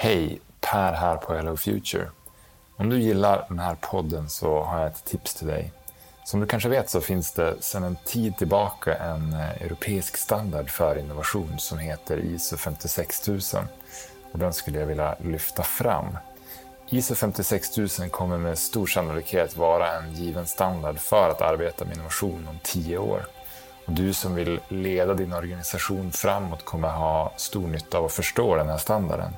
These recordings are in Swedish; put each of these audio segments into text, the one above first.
Hej, Per här på Hello Future. Om du gillar den här podden så har jag ett tips till dig. Som du kanske vet så finns det sedan en tid tillbaka en eh, europeisk standard för innovation som heter ISO 56000. Och den skulle jag vilja lyfta fram. ISO 56000 kommer med stor sannolikhet vara en given standard för att arbeta med innovation om tio år. Och du som vill leda din organisation framåt kommer ha stor nytta av att förstå den här standarden.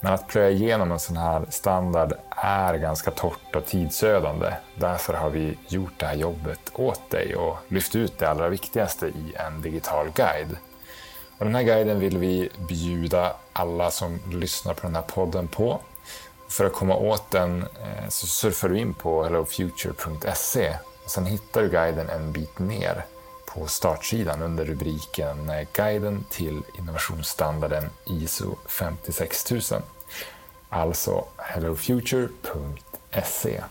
Men att plöja igenom en sån här standard är ganska torrt och tidsödande. Därför har vi gjort det här jobbet åt dig och lyft ut det allra viktigaste i en digital guide. Och den här guiden vill vi bjuda alla som lyssnar på den här podden på. För att komma åt den eh, så surfar du in på hellofuture.se. Sen hittar du guiden en bit ner på startsidan under rubriken eh, Guiden till innovationsstandarden ISO 56000. Alltså hellofuture.se.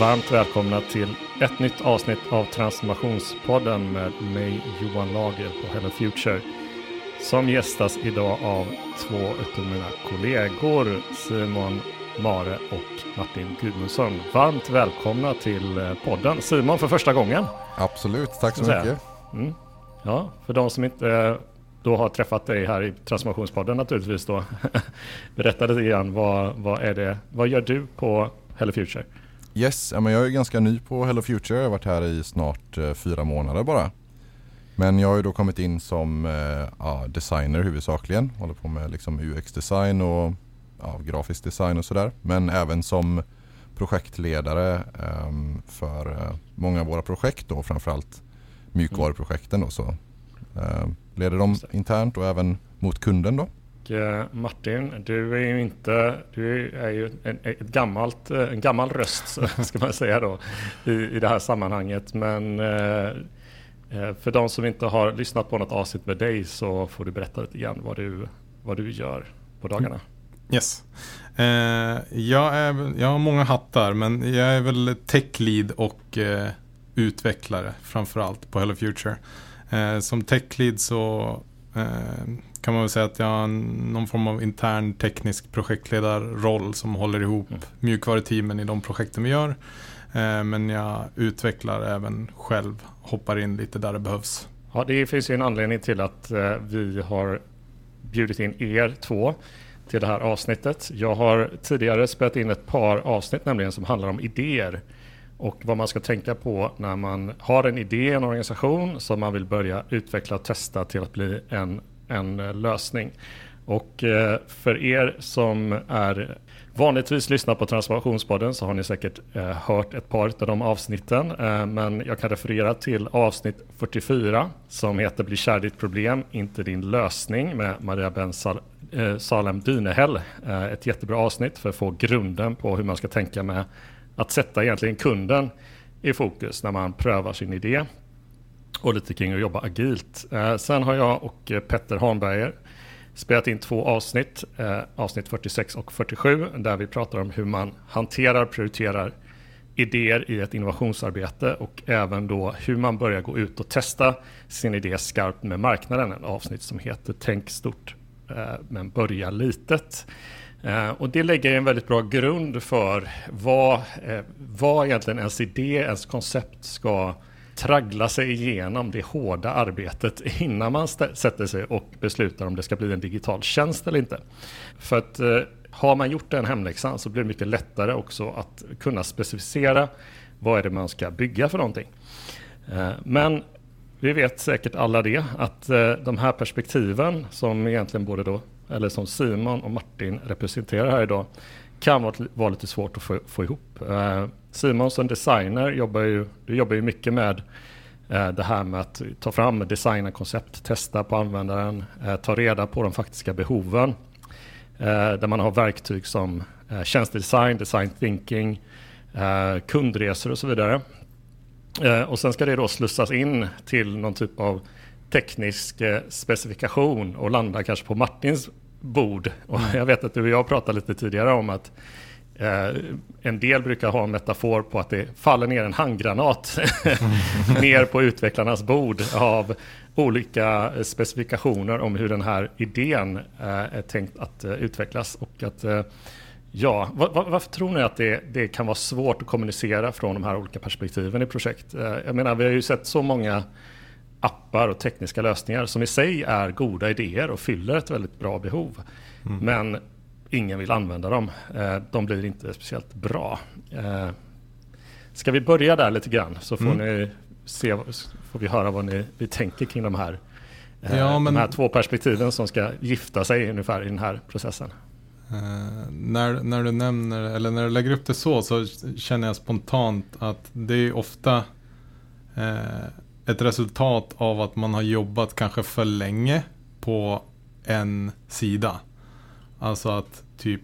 Varmt välkomna till ett nytt avsnitt av Transformationspodden med mig Johan Lager på Hello Future. Som gästas idag av två av mina kollegor Simon Mare och Martin Gudmundsson. Varmt välkomna till eh, podden. Simon för första gången. Absolut, tack så mycket. Mm. Ja, för de som inte eh, då har träffat dig här i Transformationspodden naturligtvis då. Berätta lite grann, vad, vad, är det, vad gör du på Hello Future? Yes, jag är ganska ny på Hello Future. Jag har varit här i snart eh, fyra månader bara. Men jag har ju då kommit in som eh, ja, designer huvudsakligen. Håller på med liksom UX-design och ja, grafisk design och sådär. Men även som projektledare eh, för eh, många av våra projekt då framförallt mjukvaruprojekten då. Så, eh, leder dem internt och även mot kunden då. Eh, Martin, du är ju inte, du är ju en, ett gammalt, eh, en gammal röst ska man säga då i, i det här sammanhanget. Men eh, för de som inte har lyssnat på något avsnitt med dig så får du berätta lite grann vad du, vad du gör på dagarna. Mm. Yes. Eh, jag, är, jag har många hattar men jag är väl tech lead och eh, utvecklare framförallt på Hello Future. Eh, som tech lead så kan man väl säga att jag har någon form av intern teknisk projektledarroll som håller ihop mm. mjukvaruteamen i de projekten vi gör. Eh, men jag utvecklar även själv, hoppar in lite där det behövs. Ja, det finns ju en anledning till att eh, vi har bjudit in er två till det här avsnittet. Jag har tidigare spelat in ett par avsnitt nämligen som handlar om idéer och vad man ska tänka på när man har en idé, en organisation som man vill börja utveckla och testa till att bli en en eh, lösning. Och eh, för er som är vanligtvis lyssnar på Transformationspodden så har ni säkert eh, hört ett par av de avsnitten. Men jag kan referera till avsnitt 44 som heter Bli kär ditt problem, inte din lösning med Maria Ben Salem Dynehäll. Ett jättebra avsnitt för att få grunden på hur man ska tänka med att sätta egentligen kunden i fokus när man prövar sin idé och lite kring att jobba agilt. Eh, sen har jag och eh, Petter Hanberger spelat in två avsnitt, eh, avsnitt 46 och 47, där vi pratar om hur man hanterar och prioriterar idéer i ett innovationsarbete och även då hur man börjar gå ut och testa sin idé skarpt med marknaden. En avsnitt som heter Tänk stort men börja litet. Och det lägger en väldigt bra grund för vad, vad egentligen ens idé, ens koncept ska traggla sig igenom det hårda arbetet innan man sätter sig och beslutar om det ska bli en digital tjänst eller inte. För att eh, har man gjort den hemläxan så blir det mycket lättare också att kunna specificera vad är det man ska bygga för någonting. Eh, men vi vet säkert alla det att eh, de här perspektiven som egentligen både då eller som Simon och Martin representerar här idag kan vara, vara lite svårt att få, få ihop. Simon som designer jobbar ju, du jobbar ju mycket med eh, det här med att ta fram designa koncept, testa på användaren, eh, ta reda på de faktiska behoven. Eh, där man har verktyg som eh, tjänstedesign, design thinking, eh, kundresor och så vidare. Eh, och sen ska det då slussas in till någon typ av teknisk eh, specifikation och landa kanske på Martins bord. Och jag vet att du och jag pratade lite tidigare om att en del brukar ha en metafor på att det faller ner en handgranat ner på utvecklarnas bord av olika specifikationer om hur den här idén eh, är tänkt att eh, utvecklas. Och att, eh, ja, var, var, varför tror ni att det, det, kan vara svårt att kommunicera från de här olika perspektiven i projekt? Eh, jag menar, vi har ju sett så många appar och tekniska lösningar som i sig är goda idéer och fyller ett väldigt bra behov. Mm. Men ingen vill använda dem. Eh, de blir inte speciellt bra. Eh, ska vi börja där lite grann så får, mm. ni se, får vi höra vad ni vi tänker kring de här, eh, ja, men... de här två perspektiven som ska gifta sig ungefär i den här processen. Uh, när, när du nämner, eller när du lägger upp det så, så känner jag spontant att det är ofta uh, ett resultat av att man har jobbat kanske för länge på en sida. Alltså att typ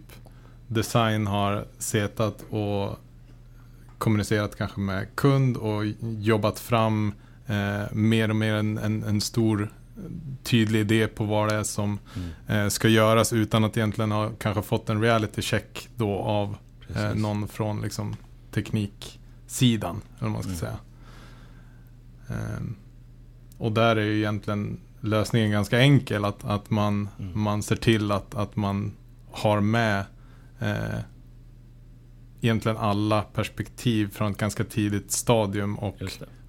design har setat och kommunicerat kanske med kund och jobbat fram eh, mer och mer en, en, en, stor tydlig idé på vad det är som mm. eh, ska göras utan att egentligen ha kanske fått en reality check då av eh, någon från liksom, tekniksidan. Eller man ska mm. säga. Ehm, och där är ju egentligen lösningen ganska enkel. Att, att man, mm. man ser till att, att man har med eh, egentligen alla perspektiv från ett ganska tidigt stadium och,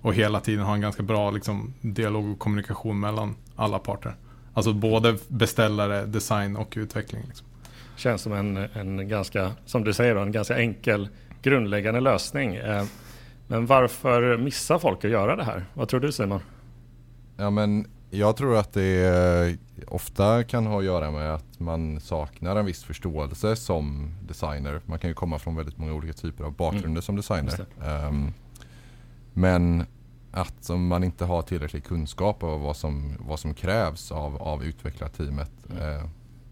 och hela tiden ha en ganska bra liksom, dialog och kommunikation mellan alla parter. Alltså både beställare, design och utveckling. Liksom. Känns som en, en ganska, som du säger, en ganska enkel grundläggande lösning. Eh, men varför missar folk att göra det här? Vad tror du Simon? Ja men jag tror att det ofta kan ha att göra med att man saknar en viss förståelse som designer. Man kan ju komma från väldigt många olika typer av bakgrunder mm. som designer. Um, men att man inte har tillräcklig kunskap om vad som, vad som krävs av, av utvecklarteamet mm.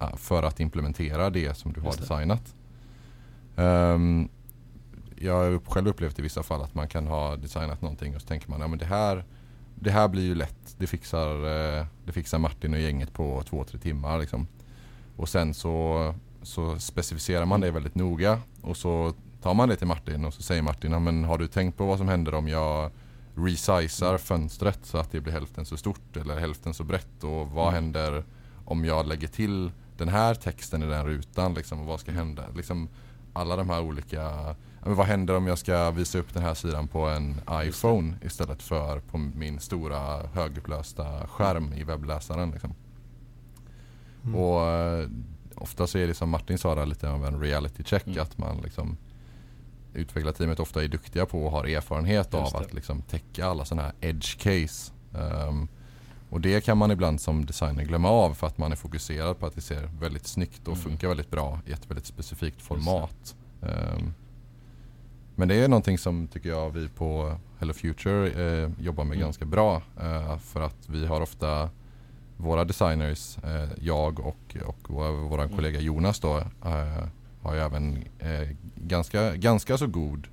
uh, för att implementera det som du har designat. Um, jag har själv upplevt i vissa fall att man kan ha designat någonting och så tänker man ja, det här det här blir ju lätt. Det fixar, eh, det fixar Martin och gänget på två, tre timmar. Liksom. Och sen så, så specificerar man det väldigt noga och så tar man det till Martin och så säger Martin, men har du tänkt på vad som händer om jag resizar fönstret så att det blir hälften så stort eller hälften så brett och vad mm. händer om jag lägger till den här texten i den rutan liksom, och vad ska hända? Liksom, alla de här olika vad händer om jag ska visa upp den här sidan på en iPhone istället för på min stora högupplösta skärm i webbläsaren. Liksom. Mm. Och uh, ofta så är det som Martin sa där lite av en reality check mm. att man liksom utvecklarteamet ofta är duktiga på och har erfarenhet av att liksom täcka alla sådana här edge case. Um, och det kan man ibland som designer glömma av för att man är fokuserad på att det ser väldigt snyggt och mm. funkar väldigt bra i ett väldigt specifikt format. Um, men det är någonting som tycker jag vi på Hello Future eh, jobbar med mm. ganska bra. Eh, för att vi har ofta våra designers, eh, jag och, och vår mm. kollega Jonas då, eh, har ju även eh, ganska, ganska så god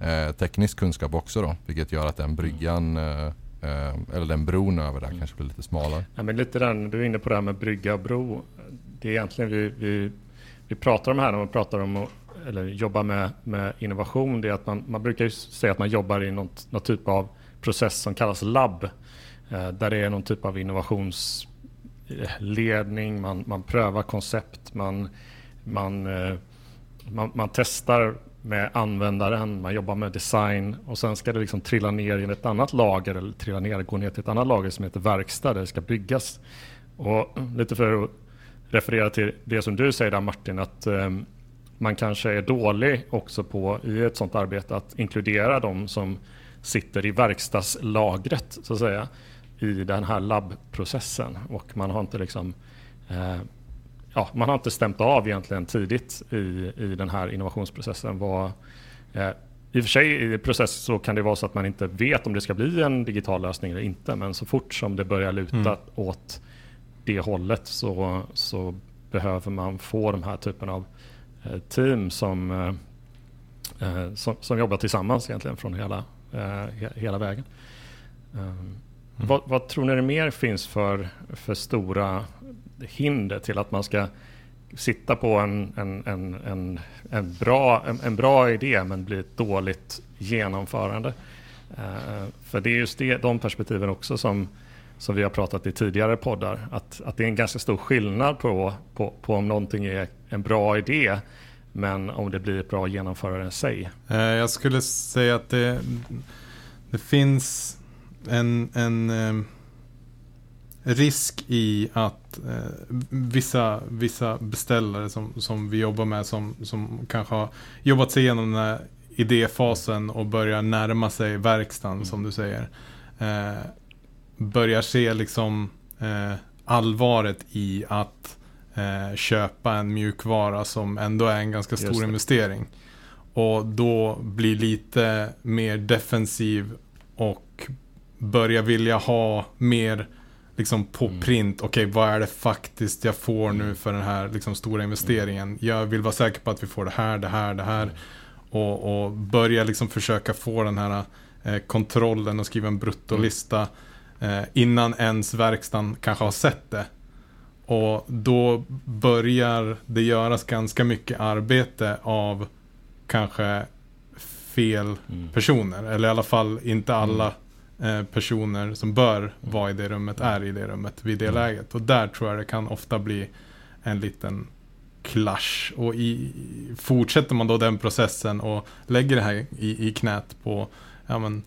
eh, teknisk kunskap också då. Vilket gör att den mm. bryggan eller den bron över där mm. kanske blir lite smalare. Ja, men lite den, du är inne på det här med brygga och bro. Det är egentligen vi, vi, vi pratar om här när man pratar om eller jobba med, med innovation, det är att man, man brukar säga att man jobbar i någon, någon typ av process som kallas labb. Eh, där det är någon typ av innovationsledning, man, man prövar koncept, man, man, eh, man, man testar med användaren, man jobbar med design och sen ska det liksom trilla ner i ett annat lager eller trilla ner, gå ner till ett annat lager som heter verkstad där det ska byggas. Och lite för att referera till det som du säger där Martin, att um, man kanske är dålig också på i ett sådant arbete att inkludera de som sitter i verkstadslagret så att säga i den här labbprocessen och man har inte liksom eh, ja, man har inte stämt av egentligen tidigt i, i den här innovationsprocessen vad eh, i och för sig i process så kan det vara så att man inte vet om det ska bli en digital lösning eller inte men så fort som det börjar luta mm. åt det hållet så, så behöver man få de här typen av team som, eh, eh, som, som, jobbar tillsammans egentligen från hela, hela vägen. Mm. Vad, vad, tror ni det mer finns för, för stora hinder till att man ska sitta på en, en, en, en, en, bra, en, en bra idé men bli ett dåligt genomförande. För det är just det, de perspektiven också som, som vi har pratat i tidigare poddar. Att, att det är en ganska stor skillnad på, på, på om någonting är en bra idé men om det blir ett bra genomförande i sig. Uh, jag skulle säga att det, det finns en, en um risk i att eh, vissa, vissa beställare som, som vi jobbar med som, som kanske har jobbat sig igenom den här idéfasen och börjar närma sig verkstaden mm. som du säger. Eh, börjar se liksom eh, allvaret i att eh, köpa en mjukvara som ändå är en ganska stor investering. Och då blir lite mer defensiv och börjar vilja ha mer liksom på mm. print, okej okay, vad är det faktiskt jag får nu mm. för den här liksom, stora investeringen. Mm. Jag vill vara säker på att vi får det här, det här, det här. Mm. Och, och börja liksom försöka få den här eh, kontrollen och skriva en bruttolista eh, innan ens verkstaden kanske har sett det. Och då börjar det göras ganska mycket arbete av kanske fel mm. personer. Eller i alla fall inte alla Eh, personer som bör vara i det rummet är i det rummet vid det mm. läget. Och där tror jag det kan ofta bli en liten clash. Och i, fortsätter man då den processen och lägger det här i, i knät på ja, men,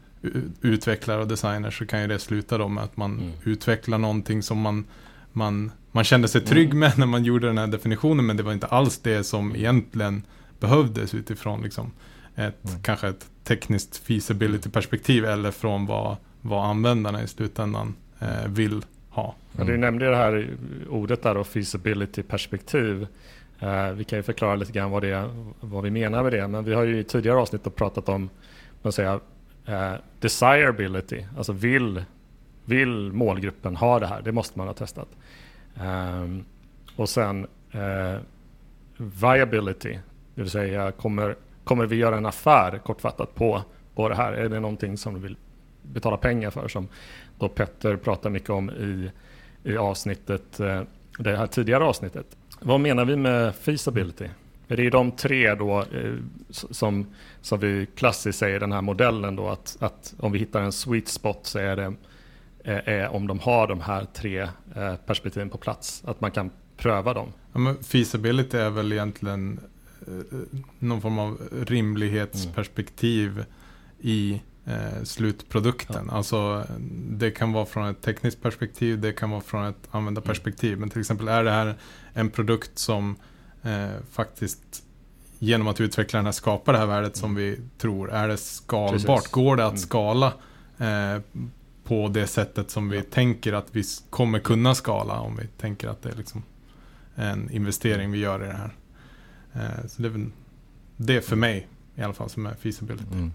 utvecklare och designers så kan ju det sluta då med att man mm. utvecklar någonting som man, man, man kände sig trygg mm. med när man gjorde den här definitionen men det var inte alls det som egentligen behövdes utifrån liksom ett, mm. kanske ett tekniskt feasibility-perspektiv eller från vad, vad användarna i slutändan eh, vill ha. Mm. Du nämnde det här ordet där då, feasibility-perspektiv. Eh, vi kan ju förklara lite grann vad, det, vad vi menar med det. Men vi har ju i tidigare avsnitt pratat om man säger, eh, desirability. Alltså vill, vill målgruppen ha det här? Det måste man ha testat. Eh, och sen eh, viability. Det vill säga kommer Kommer vi göra en affär kortfattat på, på det här? Är det någonting som du vill betala pengar för? Som då Petter pratar mycket om i, i avsnittet, eh, det här tidigare avsnittet. Vad menar vi med feasibility? Är det de tre då eh, som, som vi klassiskt säger den här modellen då att, att om vi hittar en sweet spot så är det är eh, om de har de här tre perspektiven på plats. Att man kan pröva dem. Ja, feasibility är väl egentligen Eh, någon form av rimlighetsperspektiv mm. i eh, slutprodukten. Ja. Alltså det kan vara från ett tekniskt perspektiv, det kan vara från ett användarperspektiv. Mm. Men till exempel är det här en produkt som eh, faktiskt genom att utveckla den här skapar det här värdet mm. som vi tror. Är det skalbart? Precis. Går det att mm. skala eh, på det sättet som vi tänker att vi kommer kunna skala om vi tänker att det är liksom en investering vi gör i det här. Eh, så det är väl det för mig i alla fall som är feasibility. Mm.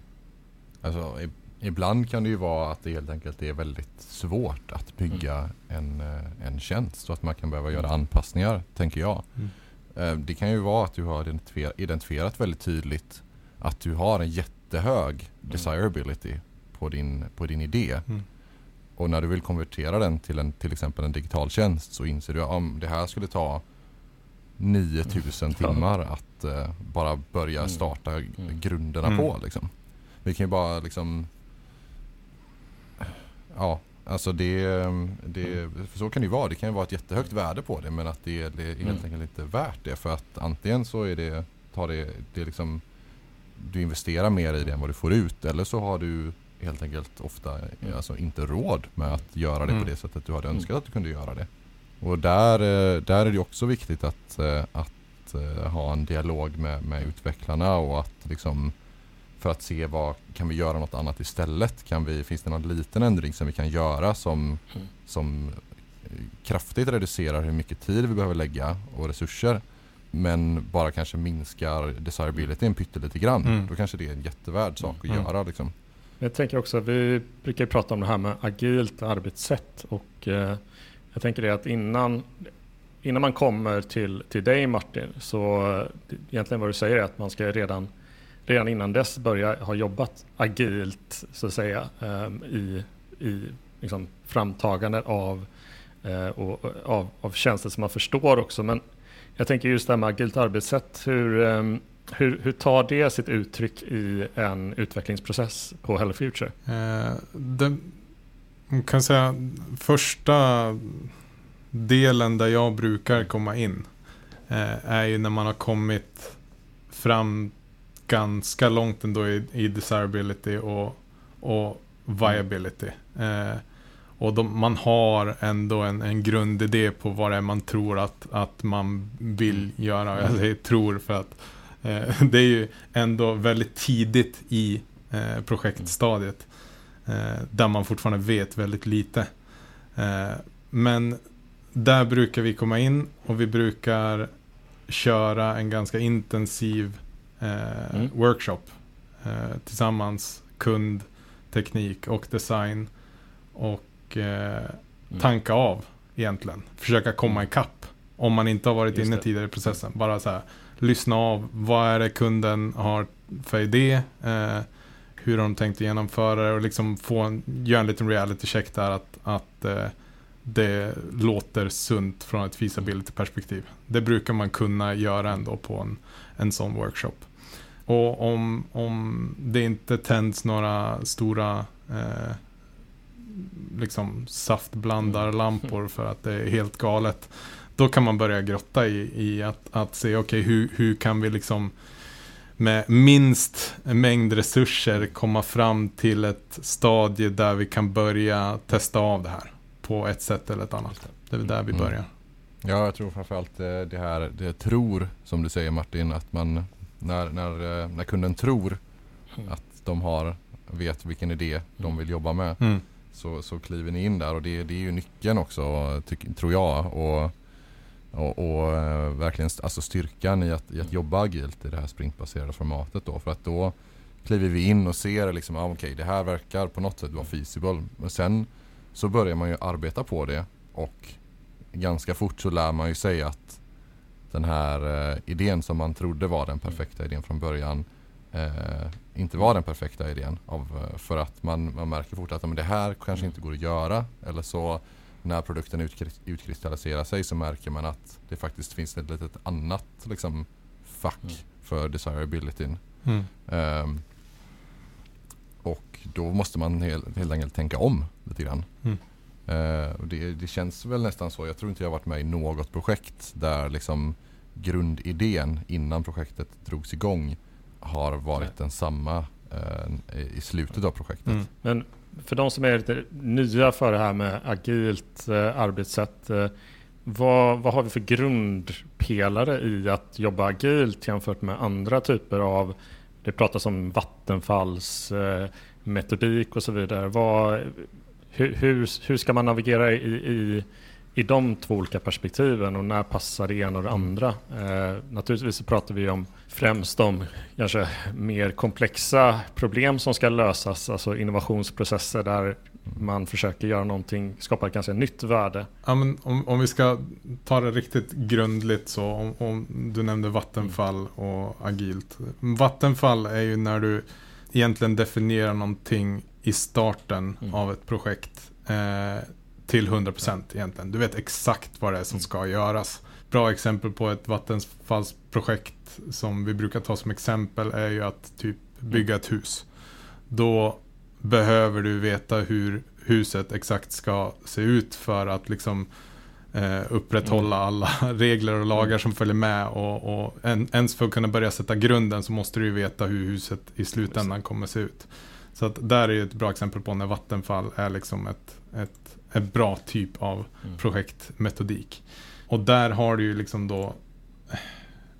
Alltså, ibland kan det ju vara att det helt enkelt är väldigt svårt att bygga mm. en, eh, en tjänst så att man kan behöva göra mm. anpassningar, tänker jag. Mm. Eh, det kan ju vara att du har identifierat väldigt tydligt att du har en jättehög mm. desirability på din, på din idé. Mm. Och när du vill konvertera den till en, till exempel en digital tjänst så inser du att om det här skulle ta 9000 timmar att uh, bara börja mm. starta mm. grunderna mm. på. Liksom. Vi kan ju bara liksom... Ja, alltså det, det, mm. så kan det ju vara. Det kan ju vara ett jättehögt värde på det men att det, det är helt enkelt inte värt det. För att antingen så är det, tar det, det liksom, du investerar mer i det än vad du får ut eller så har du helt enkelt ofta alltså, inte råd med att göra det på det sättet du hade önskat att du kunde göra det. Och där, eh, där är det också viktigt att, eh, att eh, ha en dialog med, med utvecklarna och att liksom för att se vad kan vi göra något annat istället? Kan vi, finns det någon liten ändring som vi kan göra som, mm. som kraftigt reducerar hur mycket tid vi behöver lägga och resurser men bara kanske minskar desirability en pyttelite grann. Mm. Då kanske det är en jättevärd sak att mm. göra. Liksom. Jag tänker också, vi brukar prata om det här med agilt arbetssätt och eh, jag tänker det att innan, innan man kommer till, till dig Martin, så egentligen vad du säger är att man ska redan, redan innan dess börja ha jobbat agilt så att säga ehm, i, i liksom framtagandet av, eh, och, av, av tjänster som man förstår också. Men Jag tänker just det här med agilt arbetssätt. Hur, ehm, hur, hur tar det sitt uttryck i en utvecklingsprocess på Hello Future? Eh, det, man kan säga första delen där jag brukar komma in eh, är ju när man har kommit fram ganska långt ändå i, i desirability och, och viability. Eh, och de, man har ändå en, en grundidé på vad det är man tror att, att man vill göra. Jag säger tror för att eh, det är ju ändå väldigt tidigt i eh, projektstadiet. Eh, där man fortfarande vet väldigt lite. Eh, men där brukar vi komma in och vi brukar köra en ganska intensiv eh, mm. workshop eh, tillsammans, kund, teknik och design och eh, mm. tanka av egentligen. Försöka komma mm. ikapp om man inte har varit Just inne det. tidigare i processen. Bara så här, lyssna av, vad är det kunden har för idé? Eh, hur har de tänkt genomföra det och liksom få en, göra en liten reality check där att, att eh, det låter sunt från ett feasibility-perspektiv. Det brukar man kunna göra ändå på en, en sån workshop. Och om, om det inte tänds några stora eh, liksom saftblandarlampor mm. för att det är helt galet. Då kan man börja grotta i, i att, att se, okej, okay, hur, hur kan vi liksom med minst mängd resurser komma fram till ett stadie där vi kan börja testa av det här på ett sätt eller ett annat. Det är där vi mm. börjar. Ja, jag tror framförallt eh, det här, det tror, som du säger Martin, att man när, när, eh, när kunden tror mm. att de har, vet vilken idé de mm. vill jobba med. Mm. Så, så kliver ni in där och det, det är ju nyckeln också, tyck, tror jag. Och, och, och äh, verkligen alltså styrkan i att, i att jobba agilt i det här sprintbaserade formatet då. För att då kliver vi in och ser liksom, ah, okej okay, det här verkar på något sätt vara feasible. Men sen så börjar man ju arbeta på det och ganska fort så lär man ju sig att den här eh, idén som man trodde var den perfekta idén från början eh, inte var den perfekta idén. Av, eh, för att man, man märker fort att men det här kanske inte går att göra. Eller så när produkten utkristalliserar sig så märker man att det faktiskt finns ett litet annat liksom, fack mm. för desirability. Mm. Um, och då måste man helt, helt enkelt tänka om lite grann. Mm. Uh, och det, det, känns väl nästan så. Jag tror inte jag har varit med i något projekt där liksom grundidén innan projektet drogs igång har varit Nej. densamma uh, i slutet av projektet. Mm. Men för de som är lite nya för det här med agilt uh, arbetssätt. vad, vad har vi för grundpelare i att jobba agilt jämfört med andra typer av det pratas om Vattenfalls metodik och så vidare. Vad, hur, hur, hur ska man navigera i, i, i de två olika perspektiven och när passar det ena och det andra? Eh, naturligtvis så pratar vi om främst om kanske mer komplexa problem som ska lösas, alltså innovationsprocesser där man försöker göra någonting, skapa ett ganska nytt värde. Ja, men om, om vi ska ta det riktigt grundligt så, om, om du nämnde Vattenfall och agilt. Vattenfall är ju när du egentligen definierar någonting i starten mm. av ett projekt eh, till 100% egentligen. Du vet exakt vad det är som mm. ska göras. Bra exempel på ett vattenfallsprojekt som vi brukar ta som exempel är ju att typ bygga ett hus. Då behöver du veta hur huset exakt ska se ut för att liksom eh, upprätthålla mm. alla regler och lagar som följer med. Och, och en, ens för att kunna börja sätta grunden så måste du ju veta hur huset i slutändan kommer se ut. Så att där är ett bra exempel på när Vattenfall är liksom ett, ett, ett bra typ av mm. projektmetodik. Och där har du ju liksom då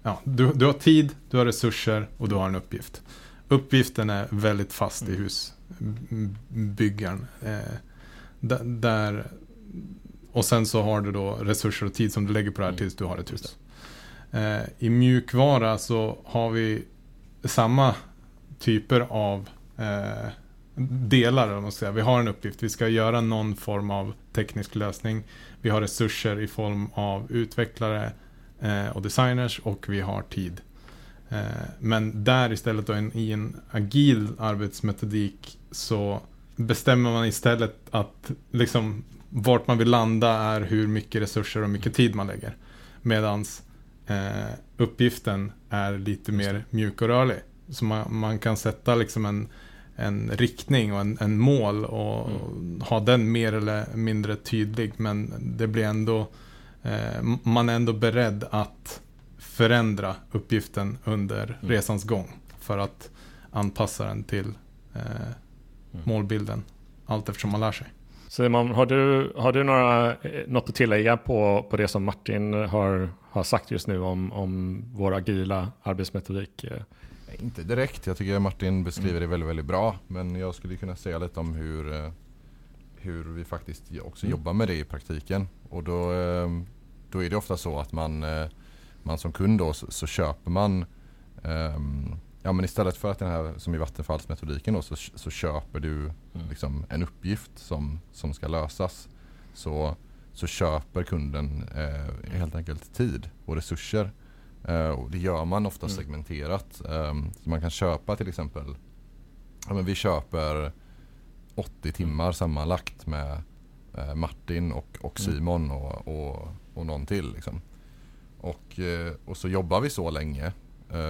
ja, du, du har tid, du har resurser och du har en uppgift. Uppgiften är väldigt fast i mm. husbyggaren. Eh, där, och sen så har du då resurser och tid som du lägger på det här mm. tills du har ett hus. Eh, I mjukvara så har vi samma typer av eh, delar. Man säga. Vi har en uppgift, vi ska göra någon form av teknisk lösning. Vi har resurser i form av utvecklare eh, och designers och vi har tid. Eh, men där istället då en, i en agil arbetsmetodik så bestämmer man istället att liksom vart man vill landa är hur mycket resurser och mycket tid man lägger. Medans eh, uppgiften är lite mer mjuk och rörlig. Så man, man kan sätta liksom en, en riktning och en, en mål och Mm. ha den mer eller mindre tydlig. Men det blir ändå, eh, man är ändå beredd att förändra uppgiften under Mm. resans gång. För att anpassa den till eh, Mm. målbilden allt eftersom man lär sig. Simon, har du, har du några, eh, något att tillägga på, på det som Martin har, har sagt just nu om, om vår agila arbetsmetodik? Inte direkt. Jag tycker Martin beskriver det väldigt, väldigt bra. Men jag skulle kunna säga lite om hur, eh, hur vi faktiskt också Mm. jobbar med det i praktiken. Och då, eh, då är det ofta så att man, eh, man som kund då så, så köper man ehm, Ja men istället för att den här som i vattenfallsmetodiken då så, så köper du Mm. liksom en uppgift som, som ska lösas. Så, så köper kunden eh, helt enkelt tid och resurser. Eh, och det gör man ofta Mm. segmenterat. Ehm, så man kan köpa till exempel, ja, men vi köper 80 timmar sammanlagt med eh, Martin och, och Mm. Simon och, och, och någon till. Liksom. Och, eh, och så jobbar vi så länge.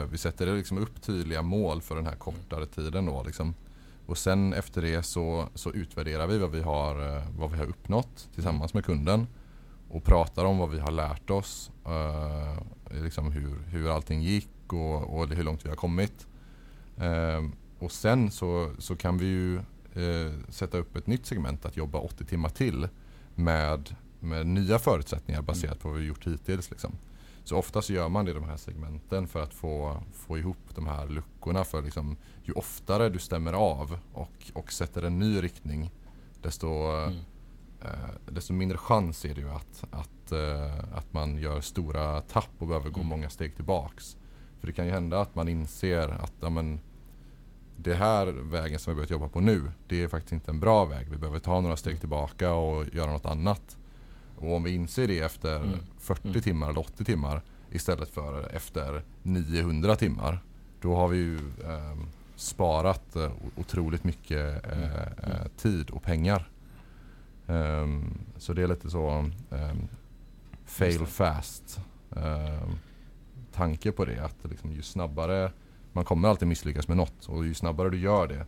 Vi sätter liksom upp tydliga mål för den här kortare tiden. Då, liksom. Och sen efter det så, så utvärderar vi vad vi, har, vad vi har uppnått tillsammans med kunden. Och pratar om vad vi har lärt oss. Liksom hur, hur allting gick och, och hur långt vi har kommit. Eh, och sen så, så kan vi ju eh, sätta upp ett nytt segment att jobba 80 timmar till med, med nya förutsättningar baserat på vad vi har gjort hittills. Liksom. Så ofta så gör man det i de här segmenten för att få, få ihop de här luckorna. För liksom, ju oftare du stämmer av och, och sätter en ny riktning desto, Mm. Eh, desto mindre chans är det ju att, att, eh, att man gör stora tapp och behöver gå Mm. många steg tillbaks. För det kan ju hända att man inser att ja, men, det här vägen som vi börjat jobba på nu, det är faktiskt inte en bra väg. Vi behöver ta några steg tillbaka och göra något annat. Och om vi inser det efter Mm. 40 Mm. timmar eller 80 timmar istället för efter 900 timmar. Då har vi ju eh, sparat eh, otroligt mycket eh, Mm. eh, tid och pengar. Ehm, så det är lite så ehm, fail fast ehm, tanke på det. Att liksom, ju snabbare, man kommer alltid misslyckas med något och ju snabbare du gör det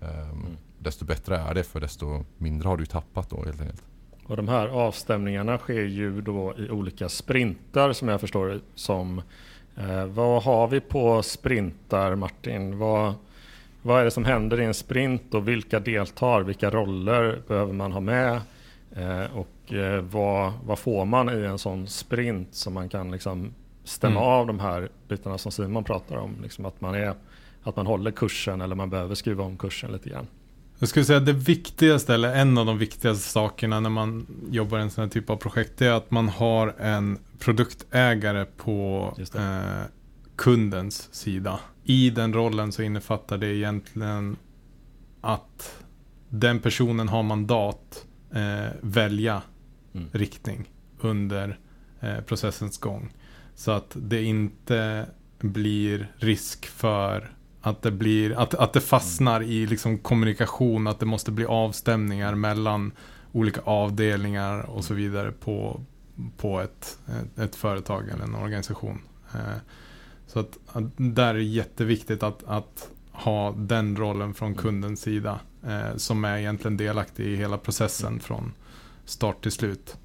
Mm. desto bättre är det för desto mindre har du tappat då helt enkelt. Och de här avstämningarna sker ju då i olika sprintar som jag förstår som. Eh, vad har vi på sprintar Martin? Vad, vad är det som händer i en sprint och vilka deltar? Vilka roller behöver man ha med? Eh, och eh, vad, vad får man i en sån sprint som man kan liksom stämma Mm. av de här bitarna som Simon pratar om? Liksom att, man är, att man håller kursen eller man behöver skruva om kursen lite grann. Jag skulle säga att det viktigaste, eller en av de viktigaste sakerna när man jobbar i en sån här typ av projekt, det är att man har en produktägare på eh, kundens sida. I den rollen så innefattar det egentligen att den personen har mandat eh, välja Mm. riktning under eh, processens gång. Så att det inte blir risk för att det, blir, att, att det fastnar i liksom kommunikation, att det måste bli avstämningar mellan olika avdelningar och så vidare på, på ett, ett, ett företag eller en organisation. Eh, Så att, att där är det jätteviktigt att, att ha den rollen från kundens sida eh, som är egentligen delaktig i hela processen från start till slut.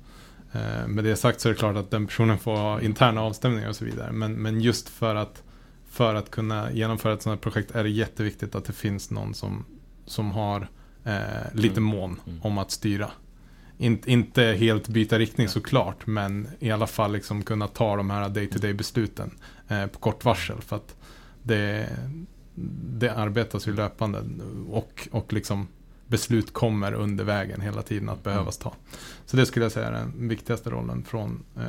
Eh, med det sagt så är det klart att den personen får ha interna avstämningar och så vidare. Men, men just för att, för att kunna genomföra ett sådant här projekt är det jätteviktigt att det finns någon som, som har eh, lite Mm. mån Mm. om att styra. In, inte helt byta riktning såklart, men i alla fall liksom kunna ta de här day-to-day besluten eh, på kort varsel. För att det, det arbetas ju löpande och, och liksom beslut kommer under vägen hela tiden att behövas ta. Så det skulle jag säga är den viktigaste rollen från eh,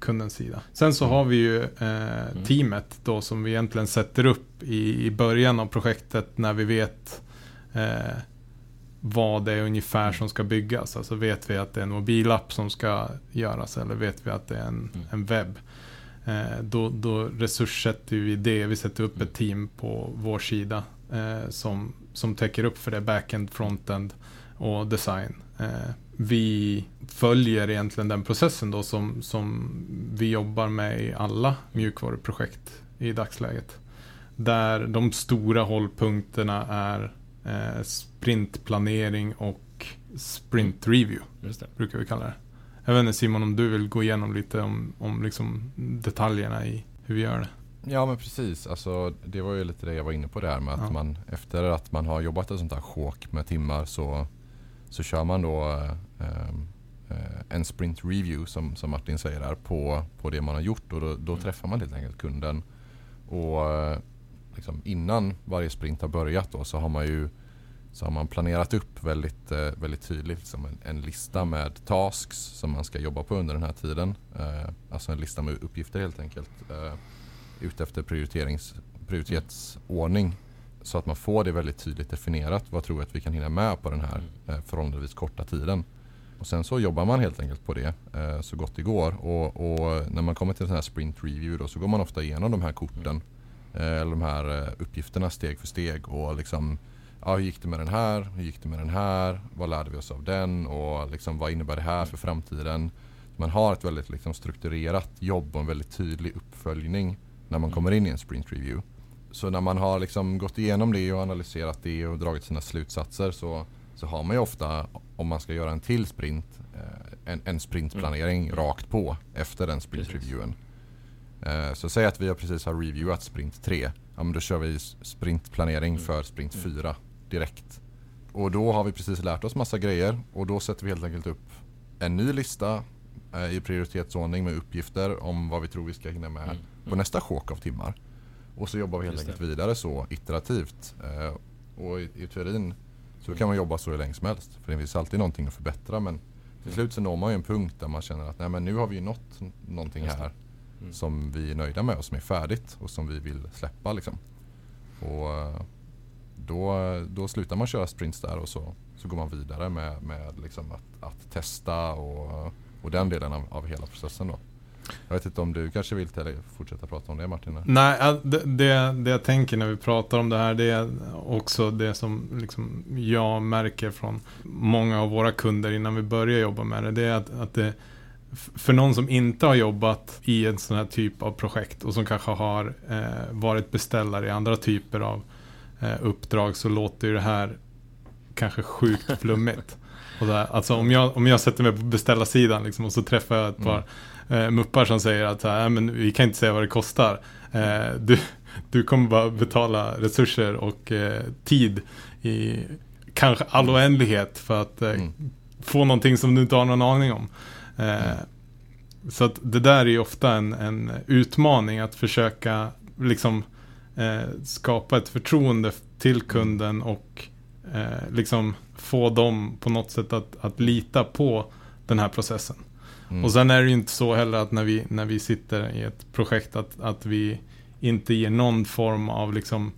kundens sida. Sen så har vi ju eh, teamet då som vi egentligen sätter upp i, i början av projektet när vi vet eh, vad det är ungefär som ska byggas. Alltså vet vi att det är en mobilapp som ska göras eller vet vi att det är en, Mm. en webb. Eh, då, då resurssätter vi det. Vi sätter upp ett team på vår sida eh, som, som täcker upp för det backend, frontend och design. eh, vi följer egentligen den processen då som, som vi jobbar med i alla mjukvaruprojekt i dagsläget. Där de stora hållpunkterna är sprintplanering och sprint review. Just det. Brukar vi kalla det. Jag vet inte Simon om du vill gå igenom lite om, om liksom detaljerna i hur vi gör det. Ja men precis, alltså, det var ju lite det jag var inne på där med att Ja. man efter att man har jobbat ett sånt här sjok med timmar så, så kör man då eh, eh, en sprint review som, som Martin säger där på, på det man har gjort och då, då Mm. träffar man helt enkelt kunden. Och eh, liksom innan varje sprint har börjat då så har man ju så har man planerat upp väldigt, eh, väldigt tydligt liksom en, en lista med tasks som man ska jobba på under den här tiden. Eh, alltså en lista med uppgifter helt enkelt. Eh, ute efter prioriterings, prioritetsordning. Så att man får det väldigt tydligt definierat. Vad tror jag att vi kan hinna med på den här eh, förhållandevis korta tiden. Och sen så jobbar man helt enkelt på det eh, så gott det går. Och, och när man kommer till en sån här sprint review då, så går man ofta igenom de här korten. Eh, eller de här eh, uppgifterna steg för steg. Och liksom, ja, hur gick det med den här? Hur gick det med den här? Vad lärde vi oss av den? Och liksom, vad innebär det här för framtiden? Man har ett väldigt liksom, strukturerat jobb och en väldigt tydlig uppföljning när man kommer in i en sprint review. Så när man har liksom gått igenom det och analyserat det och dragit sina slutsatser så, så har man ju ofta, om man ska göra en till sprint, eh, en, en sprintplanering rakt på efter den sprintreviewen. Eh, Så säg att vi precis har reviewat sprint 3. Ja, men då kör vi sprintplanering för sprint 4 direkt. Och då har vi precis lärt oss massa grejer och då sätter vi helt enkelt upp en ny lista eh, i prioritetsordning med uppgifter om vad vi tror vi ska hinna med Mm. på nästa sjok av timmar. Och så jobbar vi helt Just det. enkelt vidare så iterativt. Eh, och i, i teorin så kan man jobba så hur länge som helst. För det finns alltid någonting att förbättra men till slut så når man ju en punkt där man känner att nej men nu har vi ju nått någonting här Mm. som vi är nöjda med och som är färdigt och som vi vill släppa liksom. Och eh, då, då slutar man köra sprints där och så, så går man vidare med, med liksom att, att testa och, och den delen av, av hela processen då. Jag vet inte om du kanske vill fortsätta prata om det Martin? Nej, det, det, det jag tänker när vi pratar om det här, det är också det som liksom jag märker från många av våra kunder innan vi börjar jobba med det. Det är att, att det, för någon som inte har jobbat i en sån här typ av projekt och som kanske har eh, varit beställare i andra typer av eh, uppdrag så låter ju det här kanske sjukt flummigt. Och där, alltså om jag, om jag sätter mig på beställarsidan liksom, och så träffar jag ett par eh, muppar som säger att så här, "Nej, men vi kan inte säga vad det kostar. Eh, du, du kommer bara betala resurser och eh, tid i kanske all oändlighet för att eh, Mm. få någonting som du inte har någon aning om. Eh, Mm. Så att det där är ju ofta en, en utmaning att försöka liksom eh, skapa ett förtroende till kunden och eh, liksom få dem på något sätt att, att lita på den här processen. Mm. Och sen är det ju inte så heller att när vi, när vi sitter i ett projekt att, att vi inte ger någon form av liksom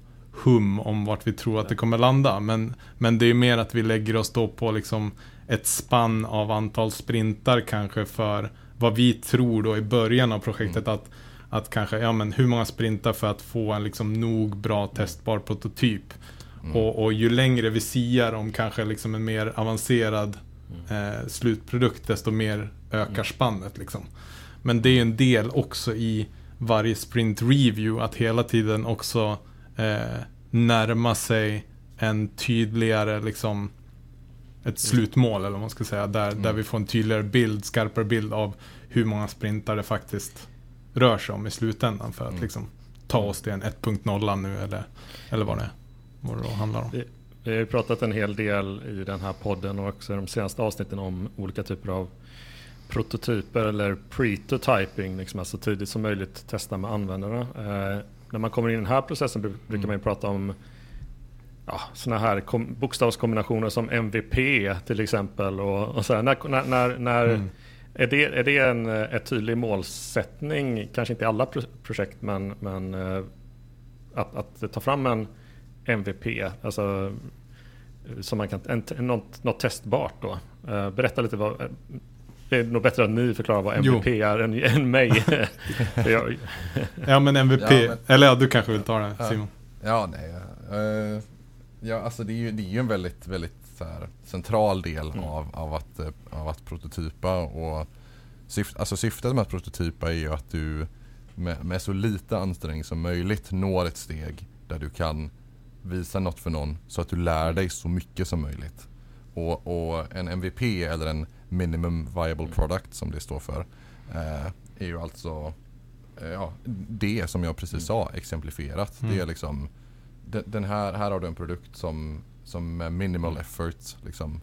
hum om vart vi tror att det kommer landa. Men, men det är mer att vi lägger oss då på liksom ett spann av antal sprintar kanske för vad vi tror då i början av projektet att, att kanske, ja men hur många sprintar för att få en liksom nog bra testbar prototyp. Mm. Och, och ju längre vi siar om kanske liksom en mer avancerad eh, slutprodukt desto mer ökar spannet liksom. Men det är en del också i varje sprint review att hela tiden också eh, närma sig en tydligare liksom ett slutmål eller vad man ska säga. Där, där vi får en tydligare bild, skarpare bild av hur många sprintar det faktiskt rör sig om i slutändan för att Mm. liksom ta oss till en 1.0 nu eller, eller vad det är. Vad det handlar om. Vi har ju pratat en hel del i den här podden och också i de senaste avsnitten om olika typer av prototyper eller pretotyping, liksom, alltså tidigt som möjligt testa med användarna. Eh, när man kommer in i den här processen bru- brukar man ju prata om ja, sådana här kom- bokstavskombinationer som MVP till exempel. Och, och så här, när, när, när, när Mm. Är det, är det en eh, ett tydlig målsättning, kanske inte i alla pro- projekt, men, men eh, att, att ta fram en MVP, alltså eh, som man kan, en, en, något, något testbart då. Eh, berätta lite vad, eh, det är nog bättre att ni förklarar vad MVP är än, än mig. Jag, Ja men MVP, Ja, men- eller ja du kanske vill ta det. Simon. Ja, nej. eh, ja, alltså det är, ju, det är ju en väldigt, väldigt så här, central del Mm. av, av, att, eh, av att prototypa. Och syft, alltså syftet med att prototypa är ju att du med, med så lite ansträngning som möjligt når ett steg där du kan visa något för någon så att du lär dig så mycket som möjligt. Och, och en MVP eller en minimum viable product som det står för eh, är ju alltså eh, ja, det som jag precis sa exemplifierat. Mm. Det är liksom den, den här, här har du en produkt som, som med minimal effort liksom,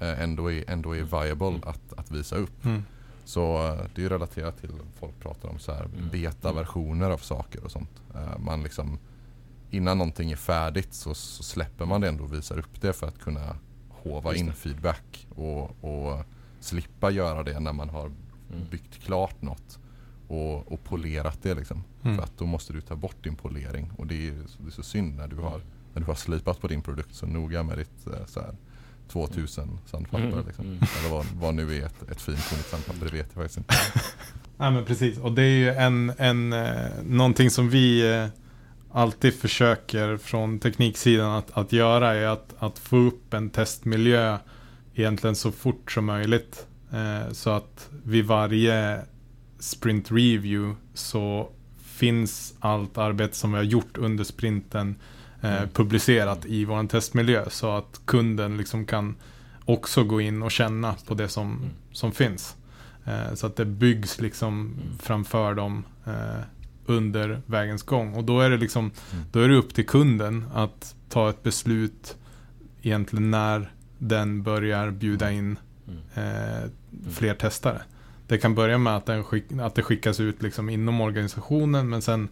eh, ändå, är, ändå är viable att, att visa upp. Mm. Så eh, det är relaterat till folk pratar om så här Mm. beta-versioner av saker och sånt. Eh, Man liksom innan någonting är färdigt så, så släpper man det ändå och visar upp det för att kunna hova in feedback och, och slippa göra det när man har Mm. byggt klart något och, och polerat det liksom. Mm. För att då måste du ta bort din polering och det är, det är så synd när du har, när du har slipat på din produkt så noga med ditt eh, så här, 2000 sandpapper. Mm, Liksom. mm. Eller vad, vad nu är ett, ett finkornigt sandpapper, det vet jag faktiskt inte. Nej men precis, och det är ju en, en, eh, någonting som vi eh, alltid försöker från tekniksidan att, att göra är att, att få upp en testmiljö egentligen så fort som möjligt. Så att vid varje sprint review så finns allt arbete som vi har gjort under sprinten eh, Mm. publicerat i vår testmiljö så att kunden liksom kan också gå in och känna på det som, Mm. som finns. Eh, så att det byggs liksom Mm. framför dem eh, under vägens gång. Och då är det liksom, då är det upp till kunden att ta ett beslut egentligen när den börjar bjuda in eh, fler testare. Det kan börja med att, den skick, att det skickas ut liksom inom organisationen men sen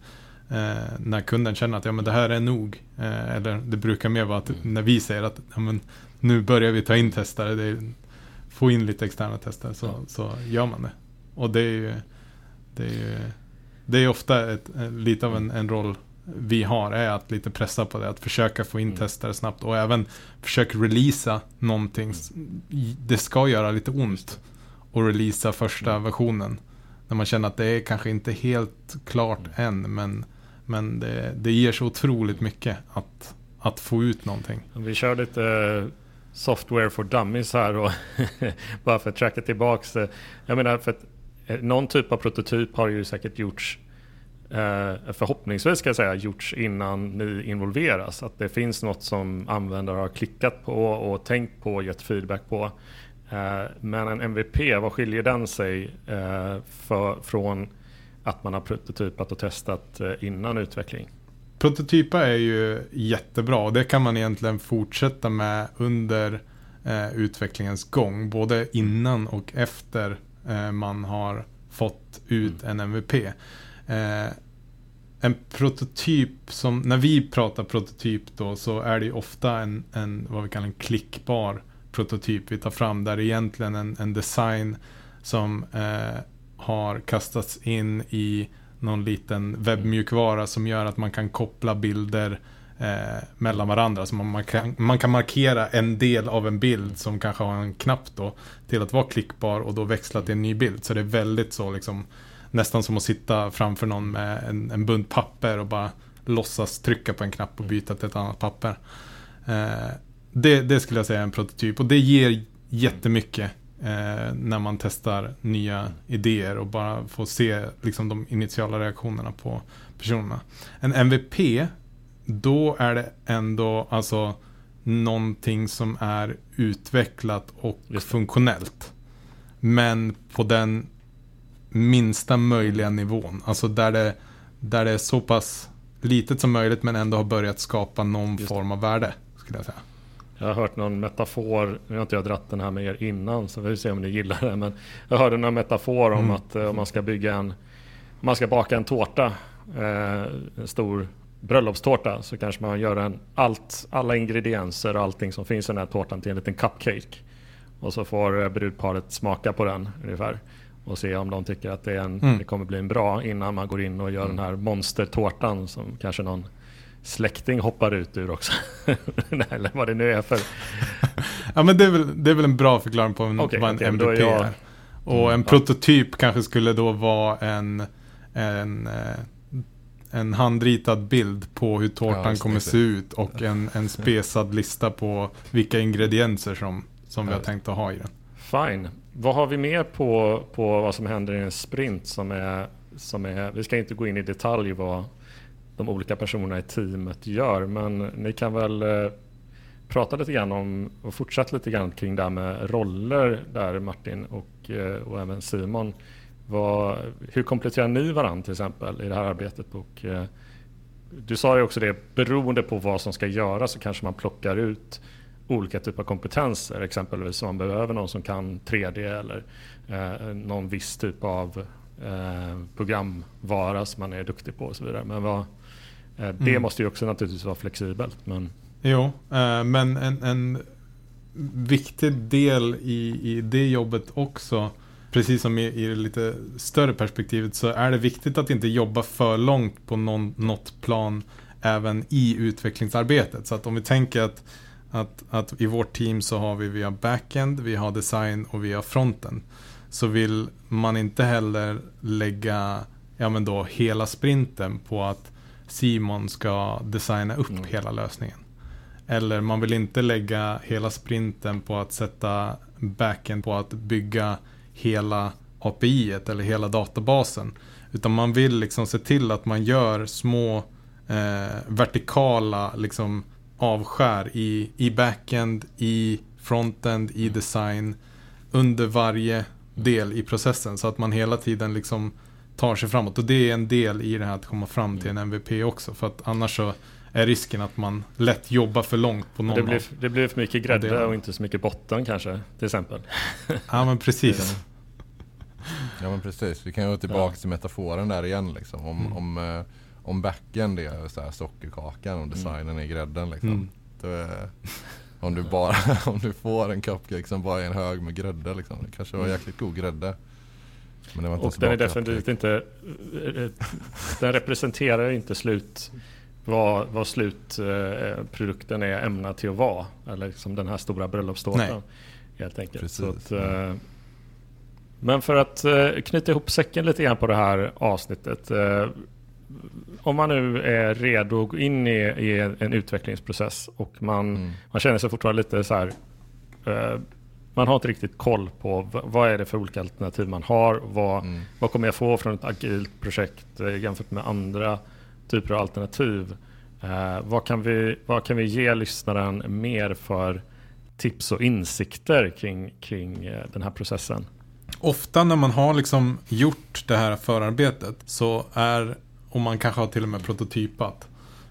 eh, när kunden känner att ja, men det här är nog. Eh, eller det brukar mer vara att Mm. när vi säger att ja, men, nu börjar vi ta in testare. Det är, få in lite externa testare så, Ja. så gör man det. Och det är ju det är, ju, det är ofta ett, eh, lite av en, en roll vi har är att lite pressa på det. Att försöka få in Mm. testare snabbt och även försöka releasa någonting. Det ska göra lite ont att releasa första Mm. versionen. När man känner att det är kanske inte helt klart än men, men det, det ger så otroligt mycket att, att få ut någonting. Vi kör lite eh, software for dummies här och bara för att tracka tillbaks. Eh, jag menar för att eh, någon typ av prototyp har ju säkert gjorts förhoppningsvis ska jag säga gjorts innan ni involveras. Att det finns något som användare har klickat på och tänkt på och gett feedback på. Men en MVP, vad skiljer den sig för, från att man har prototypat och testat eh, innan utveckling? Prototypa är ju jättebra och det kan man egentligen fortsätta med under eh, utvecklingens gång. Både innan och efter eh, man har fått ut en MVP. Eh, en prototyp som, när vi pratar prototyp då så är det ju ofta en, en vad vi kallar en klickbar prototyp vi tar fram där egentligen en, en design som eh, har kastats in i någon liten webbmjukvara som gör att man kan koppla bilder eh, mellan varandra. Så man, man, kan, man kan markera en del av en bild som kanske har en knapp då till att vara klickbar och då växla till en ny bild. Så det är väldigt så liksom nästan som att sitta framför någon med en, en bunt papper och bara låtsas trycka på en knapp och byta till ett annat papper. Eh, det, det skulle jag säga är en prototyp och det ger jättemycket eh, när man testar nya idéer och bara får se liksom, de initiala reaktionerna på personerna. En MVP, då är det ändå alltså någonting som är utvecklat och funktionellt. Men på den minsta möjliga nivån. Alltså där det, där det är så pass litet som möjligt men ändå har börjat skapa någon form av värde. Skulle jag säga. Jag har hört någon metafor, nu har inte jag dratt den här med er innan så vi får se om ni gillar det. Men jag hörde någon metafor om Mm. att eh, om man ska bygga en, man ska baka en tårta, eh, en stor bröllopstårta så kanske man gör en, allt, alla ingredienser och allting som finns i den här tårtan till en liten cupcake. Och så får eh, brudparet smaka på den ungefär. Och se om de tycker att det, är en, Mm. det kommer bli en bra innan man går in och gör den här monstertårtan som kanske någon släkting hoppar ut ur också. Eller vad det nu är för Ja men det är väl, det är väl en bra förklaring på en, Okej, vad en men då är MVP jag-. Och Mm, en ja. prototyp kanske skulle då vara en, en, eh, en handritad bild på hur tårtan Ja, kommer se ut och en, en spesad lista på vilka ingredienser som, som vi Ja. har tänkt att ha i den. Fine. Vad har vi mer på, på vad som händer i en sprint som är, som är... Vi ska inte gå in i detalj vad de olika personerna i teamet gör, men ni kan väl eh, prata lite grann om och fortsätta lite grann kring det här med roller där Martin och, eh, och även Simon. Vad, hur kompletterar ni varandra till exempel i det här arbetet? Och, eh, du sa ju också det, beroende på vad som ska göras så kanske man plockar ut olika typer av kompetenser. Exempelvis om man behöver någon som kan 3D eller eh, någon viss typ av eh, programvara som man är duktig på och så vidare. Men vad, eh, det Mm. måste ju också naturligtvis vara flexibelt. Men Jo, eh, men en, en viktig del i, i det jobbet också, precis som i, i det lite större perspektivet, så är det viktigt att inte jobba för långt på någon, något plan även i utvecklingsarbetet. Så att om vi tänker att, att, att i vårt team så har vi, vi har backend, vi har design och vi har fronten. Så vill man inte heller lägga ja, men då, hela sprinten på att Simon ska designa upp Mm. hela lösningen. Eller man vill inte lägga hela sprinten på att sätta backen på att bygga hela API eller hela databasen. Utan man vill liksom se till att man gör små eh, vertikala liksom, avskär i, i backend, i frontend, i design under varje del i processen. Så att man hela tiden liksom tar sig framåt. Och det är en del i det här att komma fram till en MVP också. För att annars så är risken att man lätt jobbar för långt på någon det blir, det blir för mycket Ja, grädde det- och inte så mycket botten kanske, till exempel. Ja men precis. Ja men precis, vi kan ju gå tillbaka till metaforen där igen liksom. Om, Mm. om, eh, om backen är så här sockerkakan och designen är grädden liksom. Mm. Då är, om, du bara, om du får en cupcake som bara är en hög med grädde liksom. Det kanske var jäkligt god grädde. Men det var inte Och den är definitivt inte... eh, Den representerar inte slut vad, vad slutprodukten är ämnad till att vara. Eller som den här stora bröllopstårtan. Helt enkelt. Precis, att, ja. eh, men för att eh, knyta ihop säcken lite grann på det här avsnittet. eh, Om man nu är redo att gå in i, i en utvecklingsprocess och man, Mm. man känner sig fortfarande lite så här. Man har inte riktigt koll på vad är det för olika alternativ man har. Vad, Mm. vad kommer jag få från ett agilt projekt eh, jämfört med andra typer av alternativ? Eh, vad, kan vi, vad kan vi ge lyssnaren mer för tips och insikter kring, kring eh, den här processen? Ofta när man har liksom gjort det här förarbetet så är, och man kanske har till och med prototypat,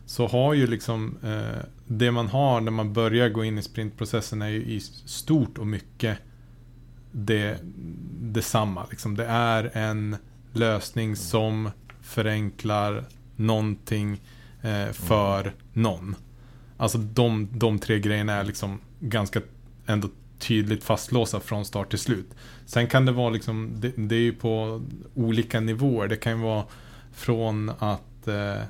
så har ju liksom eh, det man har när man börjar gå in i sprintprocessen är ju i stort och mycket det, detsamma. Liksom. Det är en lösning som förenklar någonting eh, för någon. Alltså de, de tre grejerna är liksom ganska ändå tydligt fastlåsta från start till slut. Sen kan det vara liksom, det, det är ju på olika nivåer. Det kan ju vara från att eh,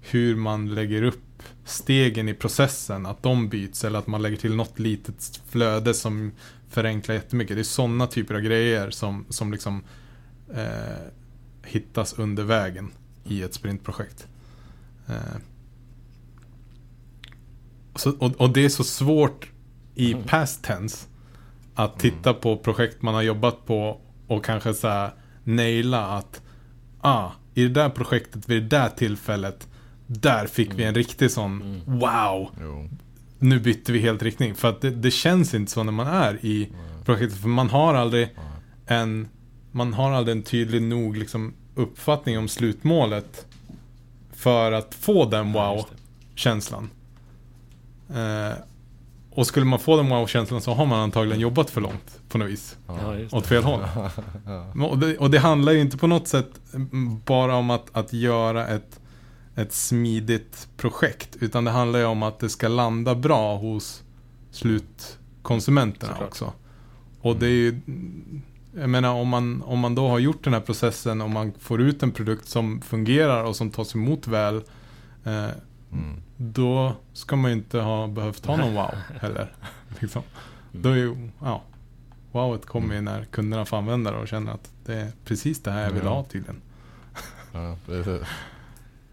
hur man lägger upp stegen i processen, att de byts eller att man lägger till något litet flöde som förenklar jättemycket. Det är sådana typer av grejer som, som liksom eh, hittas under vägen i ett sprintprojekt. Eh, så, och, och det är så svårt i Mm. past tense att titta på projekt man har jobbat på och kanske så här naila att ah, i det där projektet vid det där tillfället där fick vi en riktig sån Mm. wow, Jo. nu bytte vi helt riktning. För att det, det känns inte så när man är i Mm. projektet. För man har aldrig en, man har aldrig en tydlig nog liksom, uppfattning om slutmålet för att få den wow-känslan. Eh, och skulle man få den wow-känslan så har man antagligen jobbat för långt på något vis. Ja, Åt fel håll. Ja. Och det, och det handlar ju inte på något sätt mm, bara om att, att göra ett, ett smidigt projekt. Utan det handlar ju om att det ska landa bra hos slutkonsumenterna Såklart. också. Och det är ju, jag menar om man, om man då har gjort den här processen och man får ut en produkt som fungerar och som tas emot väl. Eh, Mm. då ska man ju inte ha behövt ha någon wow heller. Liksom. Då är ju, ja, wowet kommer ju när kunderna får använda det och känner att det är precis det här jag vill ha tydligen. Ja.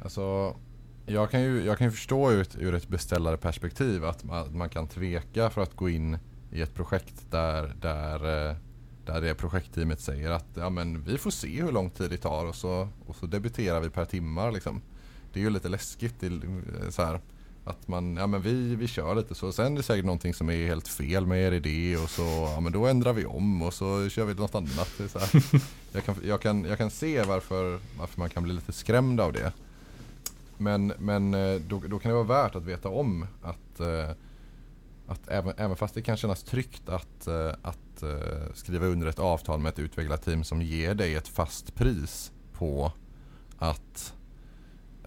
Alltså, jag kan ju, jag kan ju förstå ett, ur ett beställarperspektiv att man, att man kan tveka för att gå in i ett projekt där, där, eh, där det projektteamet säger att ja, men vi får se hur lång tid det tar och så, och så debiterar vi per timmar. Liksom. Det är ju lite läskigt. Är så här, att man, ja men vi, vi kör lite så. Sen är det säkert någonting som är helt fel med er idé och så, ja men då ändrar vi om och så kör vi något annat. Så här. Jag, kan, jag, kan, jag kan se varför, varför man kan bli lite skrämd av det. Men, men eh, då, då kan det vara värt att veta om att, eh, att även, även fast det kan kännas tryggt att, eh, att skriva under ett avtal med ett utvecklarteam som ger dig ett fast pris på att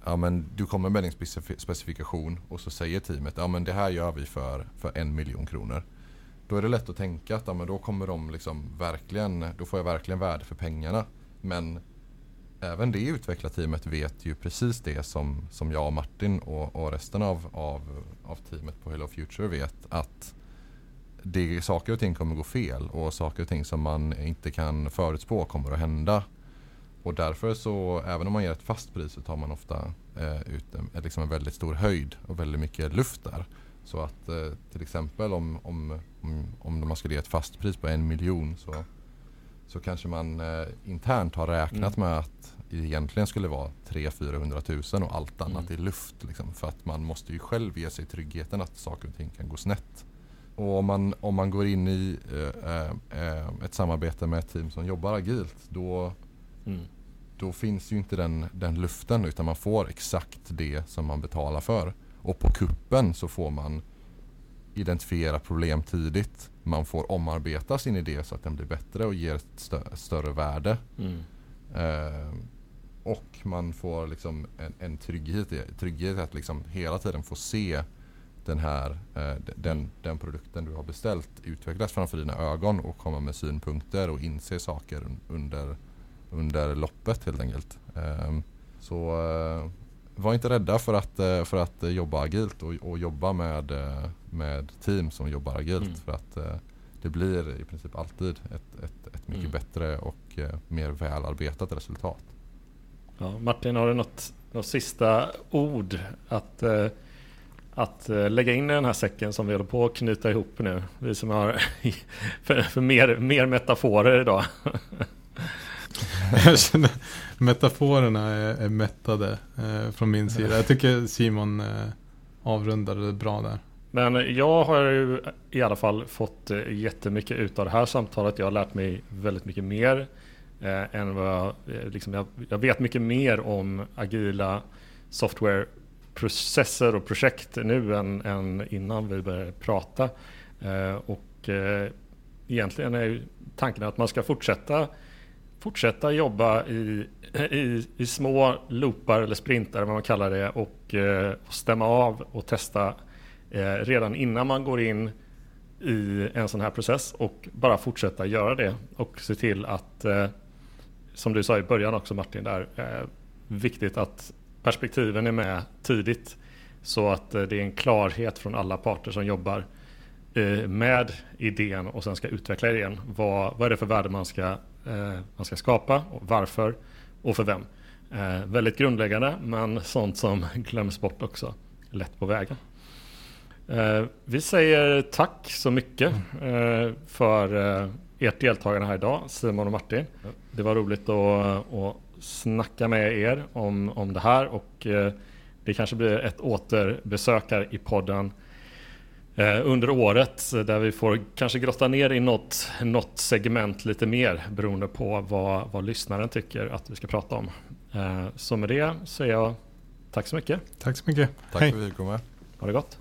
ja, men du kommer med din specifikation och så säger teamet ja men det här gör vi för, för en miljon kronor. Då är det lätt att tänka att ja, men då kommer de liksom verkligen, då får jag verkligen värde för pengarna. Men även det utvecklarteamet vet ju precis det som, som jag och Martin och, och resten av, av, av teamet på Hello Future vet. Att det, saker och ting kommer gå fel och saker och ting som man inte kan förutspå kommer att hända. Och därför så, även om man ger ett fast pris så tar man ofta eh, ut en, eh, liksom en väldigt stor höjd och väldigt mycket luft där. Så att eh, till exempel om, om, om, om man skulle ge ett fast pris på en miljon så, så kanske man eh, internt har räknat mm. med att det egentligen skulle vara 300-400 000 och allt annat mm. är luft. Liksom, för att man måste ju själv ge sig tryggheten att saker och ting kan gå snett. Och om man, om man går in i eh, eh, ett samarbete med ett team som jobbar agilt då, mm. då finns ju inte den, den luften utan man får exakt det som man betalar för. Och på kuppen så får man identifiera problem tidigt. Man får omarbeta sin idé så att den blir bättre och ger ett stö större värde. Mm. Eh, och man får liksom en, en trygghet, trygghet att liksom hela tiden få se den här eh, den, den produkten du har beställt utvecklas framför dina ögon och komma med synpunkter och inse saker under, under loppet helt enkelt. Eh, så eh, var inte rädda för att, eh, för att jobba agilt och, och jobba med, eh, med team som jobbar agilt. Mm. För att eh, det blir i princip alltid ett, ett, ett mycket mm. bättre och mer välarbetat resultat. Ja, Martin, har du något, något sista ord att, att lägga in i den här säcken som vi håller på att knyta ihop nu? Vi som har för, för mer, mer metaforer idag. Metaforerna är, är mättade eh, från min sida. Jag tycker Simon eh, avrundade det bra där. Men jag har ju i alla fall fått eh, jättemycket ut av det här samtalet. Jag har lärt mig väldigt mycket mer eh, än vad jag, eh, liksom, jag, jag, vet mycket mer om agila softwareprocesser och projekt nu än, än innan vi började prata. Eh, och eh, egentligen är ju tanken att man ska fortsätta fortsätta jobba i, i, i små loopar eller sprintar, vad man kallar det, och och stämma av och testa eh, redan innan man går in i en sån här process och bara fortsätta göra det och se till att, eh, som du sa i början också Martin, där, eh, viktigt att perspektiven är med tidigt så att eh, det är en klarhet från alla parter som jobbar eh, med idén och sen ska utveckla idén. Vad, vad är det för värde man ska Eh, man ska skapa och varför och för vem. Eh, väldigt grundläggande men sånt som glöms bort också lätt på vägen. Eh, vi säger tack så mycket eh, för eh, ert deltagande här idag Simon och Martin. Det var roligt att, att snacka med er om, om det här och det kanske blir ett återbesök här i podden Eh, under året där vi får kanske grotta ner i något, något segment lite mer beroende på vad, vad lyssnaren tycker att vi ska prata om. Eh, så med det säger jag tack så mycket. Tack så mycket. Tack Hej. för att vi fick komma. Ha det gott.